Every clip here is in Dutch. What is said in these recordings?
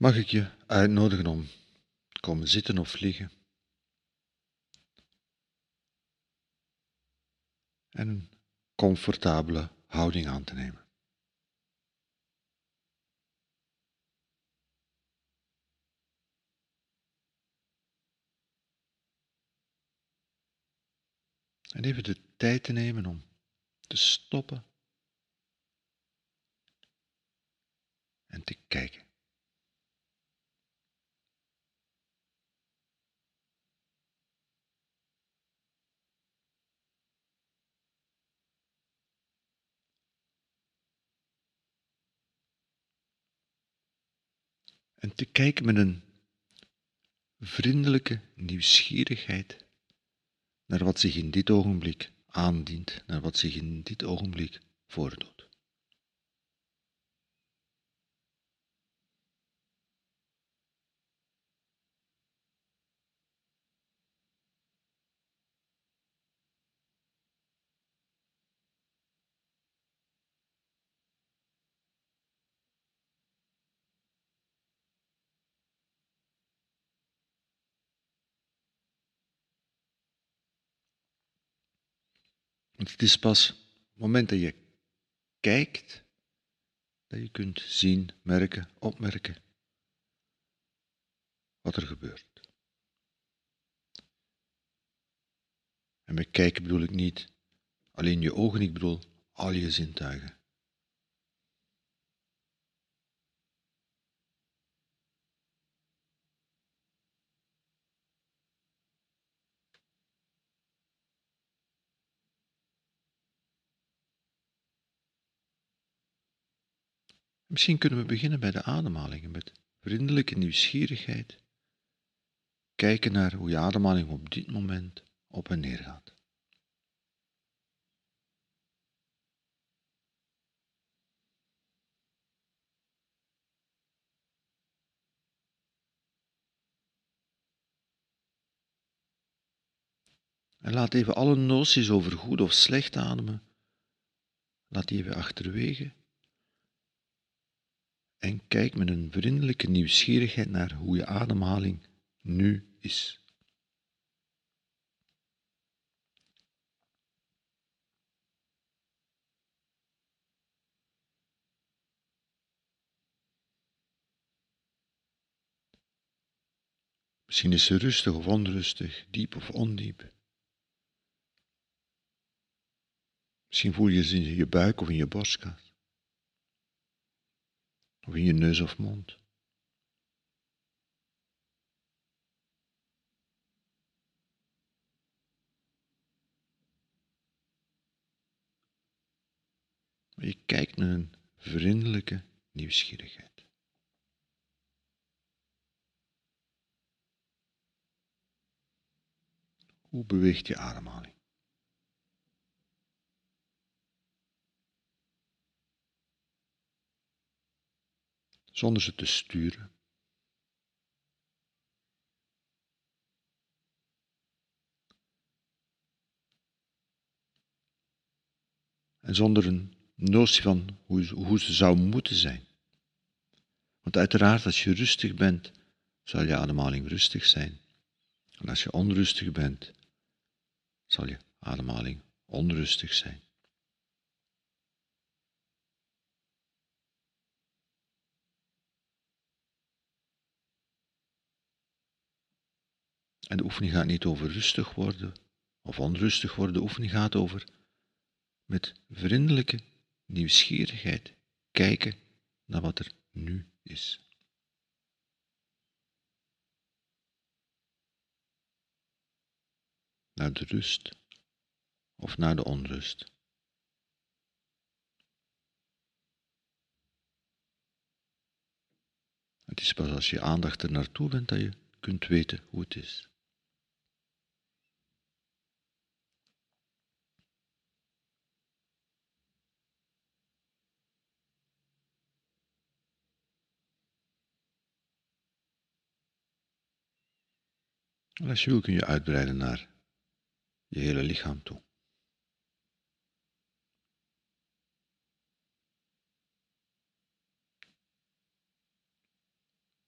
mag ik je uitnodigen om te komen zitten of liggen. En een comfortabele houding aan te nemen. En even de tijd te nemen om te stoppen en te kijken. En te kijken met een vriendelijke nieuwsgierigheid naar wat zich in dit ogenblik aandient, naar wat zich in dit ogenblik voordoet. Want het is pas het moment dat je kijkt, dat je kunt zien, merken, opmerken wat er gebeurt. En met kijken bedoel ik niet alleen je ogen, ik bedoel al je zintuigen. Misschien kunnen we beginnen bij de ademhalingen met vriendelijke nieuwsgierigheid. Kijken naar hoe je ademhaling op dit moment op en neer gaat. En laat even alle noties over goed of slecht ademen, laat die even achterwege en kijk met een vriendelijke nieuwsgierigheid naar hoe je ademhaling nu is. Misschien is ze rustig of onrustig, diep of ondiep. Misschien voel je ze in je buik of in je borstkas of in je neus of mond. je kijkt met een vriendelijke nieuwsgierigheid. Hoe beweegt je ademhaling? Zonder ze te sturen. En zonder een notie van hoe, hoe ze zou moeten zijn. Want uiteraard, als je rustig bent, zal je ademhaling rustig zijn. En als je onrustig bent, zal je ademhaling onrustig zijn. En de oefening gaat niet over rustig worden of onrustig worden. De oefening gaat over met vriendelijke nieuwsgierigheid kijken naar wat er nu is. Naar de rust of naar de onrust. Het is pas als je aandacht er naartoe bent dat je kunt weten hoe het is. En als je wil kun je uitbreiden naar je hele lichaam toe.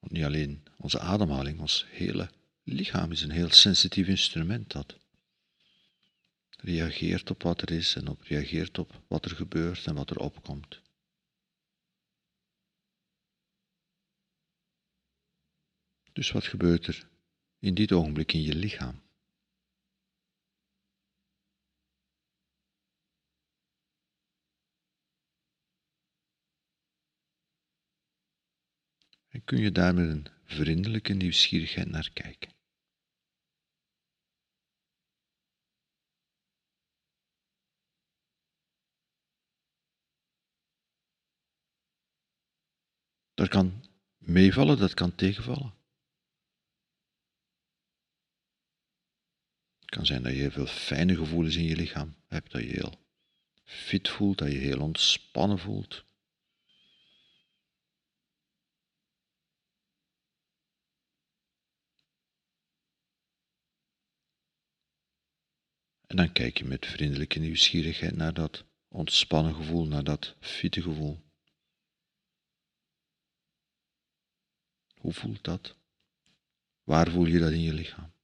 niet alleen onze ademhaling, ons hele lichaam is een heel sensitief instrument dat reageert op wat er is en op reageert op wat er gebeurt en wat er opkomt. Dus wat gebeurt er in dit ogenblik in je lichaam? En kun je daar met een vriendelijke nieuwsgierigheid naar kijken. Dat kan meevallen, dat kan tegenvallen. Het kan zijn dat je veel fijne gevoelens in je lichaam hebt, dat je heel fit voelt, dat je heel ontspannen voelt. En dan kijk je met vriendelijke nieuwsgierigheid naar dat ontspannen gevoel, naar dat fitte gevoel. Hoe voelt dat? Waar voel je dat in je lichaam?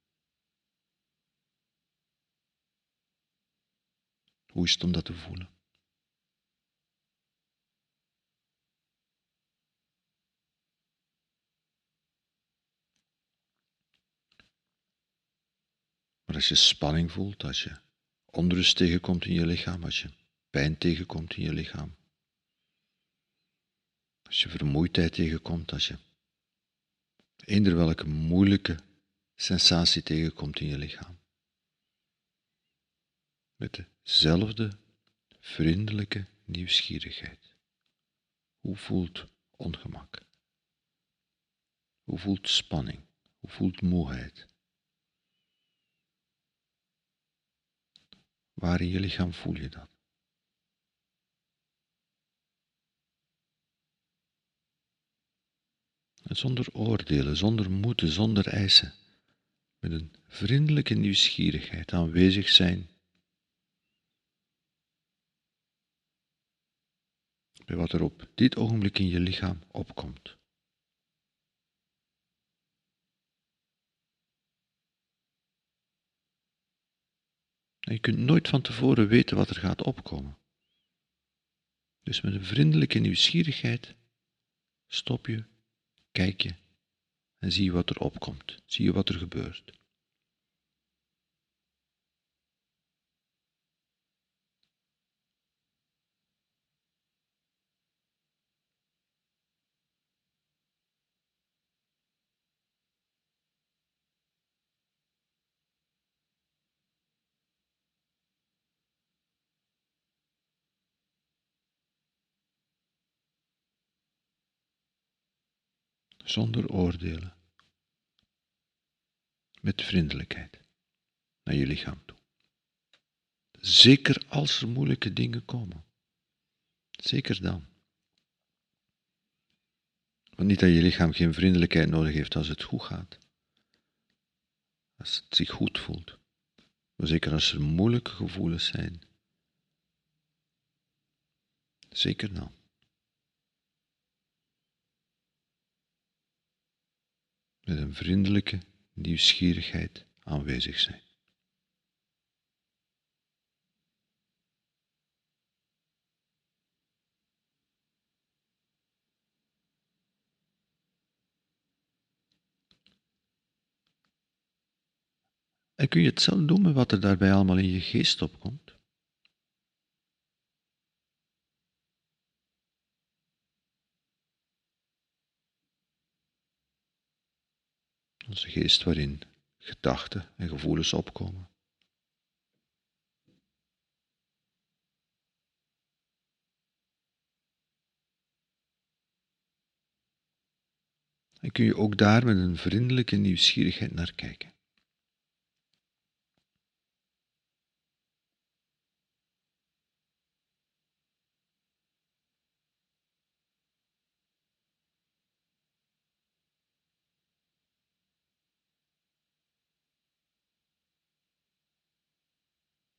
Hoe is het om dat te voelen? Maar als je spanning voelt, als je onrust tegenkomt in je lichaam, als je pijn tegenkomt in je lichaam, als je vermoeidheid tegenkomt, als je eender welke moeilijke sensatie tegenkomt in je lichaam, met dezelfde vriendelijke nieuwsgierigheid. Hoe voelt ongemak? Hoe voelt spanning? Hoe voelt moeheid? Waar in je lichaam voel je dat? En zonder oordelen, zonder moeten, zonder eisen, met een vriendelijke nieuwsgierigheid aanwezig zijn bij wat er op dit ogenblik in je lichaam opkomt. En je kunt nooit van tevoren weten wat er gaat opkomen. Dus met een vriendelijke nieuwsgierigheid stop je, kijk je en zie je wat er opkomt, zie je wat er gebeurt. Zonder oordelen, met vriendelijkheid naar je lichaam toe. Zeker als er moeilijke dingen komen. Zeker dan. Want niet dat je lichaam geen vriendelijkheid nodig heeft als het goed gaat. Als het zich goed voelt. Maar zeker als er moeilijke gevoelens zijn. Zeker dan. Met een vriendelijke nieuwsgierigheid aanwezig zijn. En kun je het zelf doen met wat er daarbij allemaal in je geest opkomt? Onze geest waarin gedachten en gevoelens opkomen. En kun je ook daar met een vriendelijke nieuwsgierigheid naar kijken.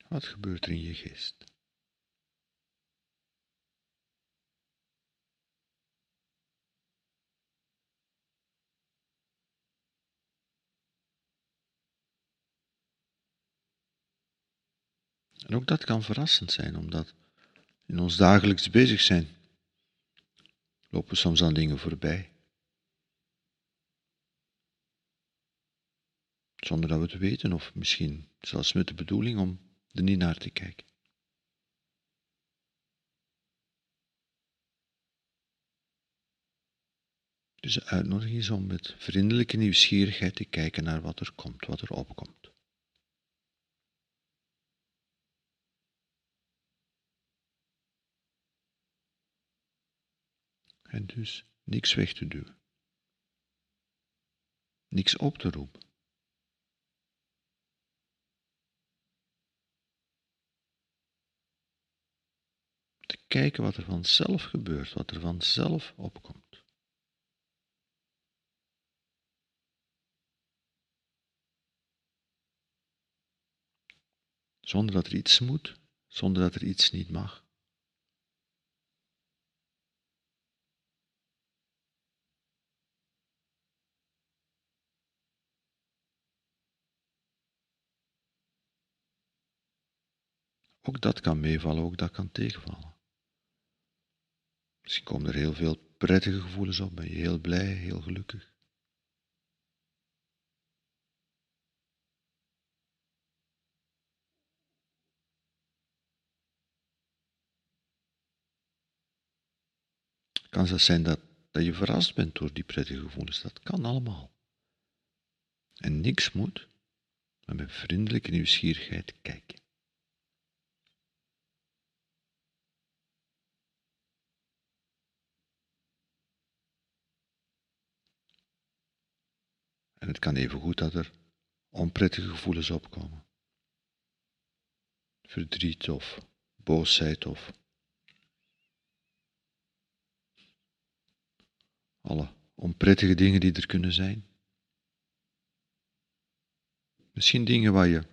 Wat gebeurt er in je geest? En ook dat kan verrassend zijn, omdat in ons dagelijks bezig zijn lopen soms aan dingen voorbij. Zonder dat we het weten, of misschien zelfs met de bedoeling om er niet naar te kijken. Dus de uitnodiging is om met vriendelijke nieuwsgierigheid te kijken naar wat er komt, wat er opkomt. En dus niks weg te duwen. Niks op te roepen. Te kijken wat er vanzelf gebeurt, wat er vanzelf opkomt. Zonder dat er iets moet, zonder dat er iets niet mag. Ook dat kan meevallen, ook dat kan tegenvallen. Misschien komen er heel veel prettige gevoelens op, ben je heel blij, heel gelukkig. Kan zijn dat, dat je verrast bent door die prettige gevoelens. Dat kan allemaal. En niks moet, maar met vriendelijke nieuwsgierigheid kijken. Het kan even goed dat er onprettige gevoelens opkomen. Verdriet of boosheid of alle onprettige dingen die er kunnen zijn. Misschien dingen waar je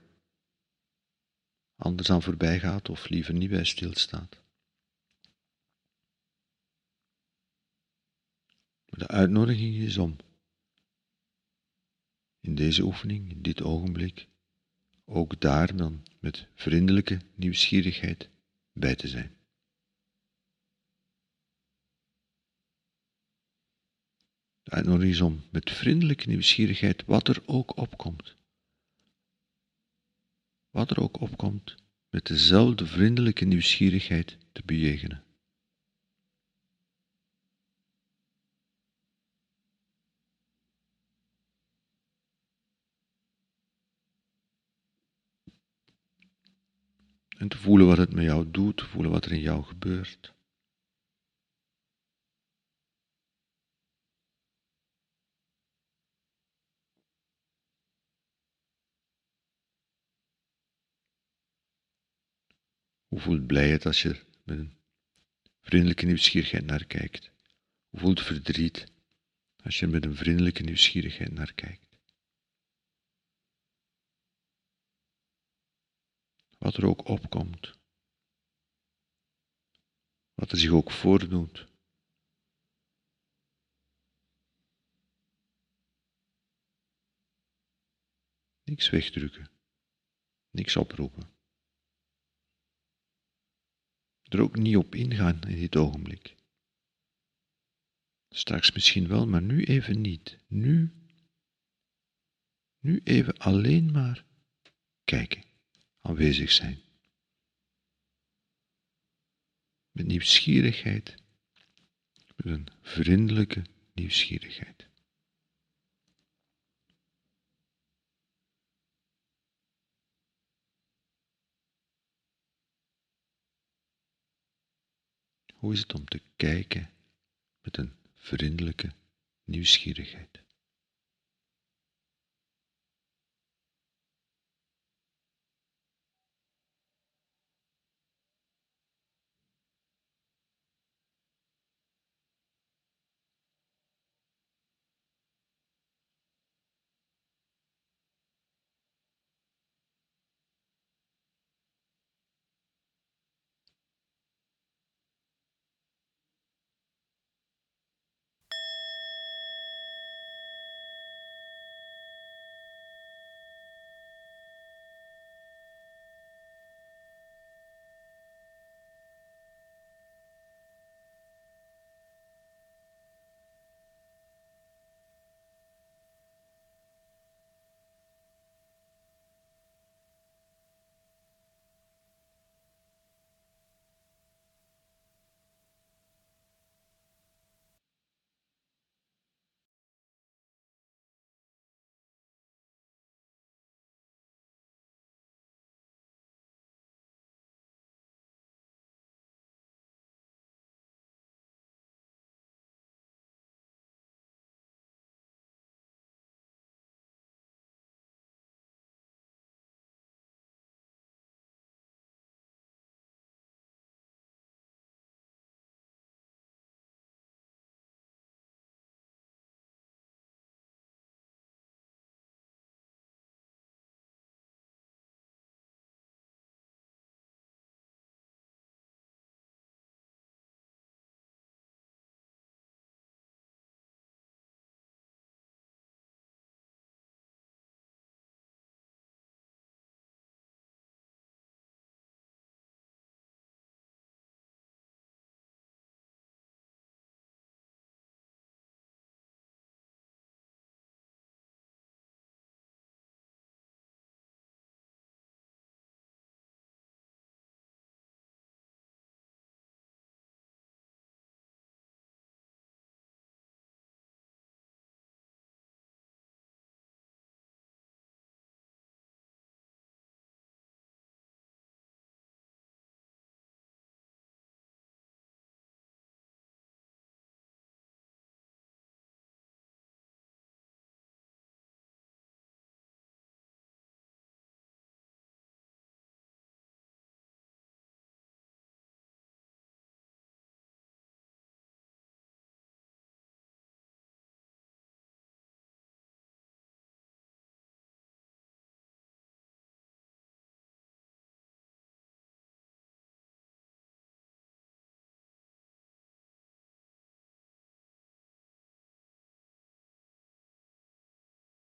anders aan voorbij gaat of liever niet bij stilstaat. De uitnodiging is om in deze oefening, in dit ogenblik, ook daar dan met vriendelijke nieuwsgierigheid bij te zijn. De uitnodiging is om met vriendelijke nieuwsgierigheid, wat er ook opkomt, wat er ook opkomt, met dezelfde vriendelijke nieuwsgierigheid te bejegenen. En te voelen wat het met jou doet, te voelen wat er in jou gebeurt. Hoe voelt blijheid als je met een vriendelijke nieuwsgierigheid naar kijkt? Hoe voelt verdriet als je met een vriendelijke nieuwsgierigheid naar kijkt? Wat er ook opkomt, wat er zich ook voordoet. Niks wegdrukken, niks oproepen. Er ook niet op ingaan in dit ogenblik. Straks misschien wel, maar nu even niet. Nu, nu even alleen maar kijken aanwezig zijn. Met nieuwsgierigheid, met een vriendelijke nieuwsgierigheid. Hoe is het om te kijken met een vriendelijke nieuwsgierigheid?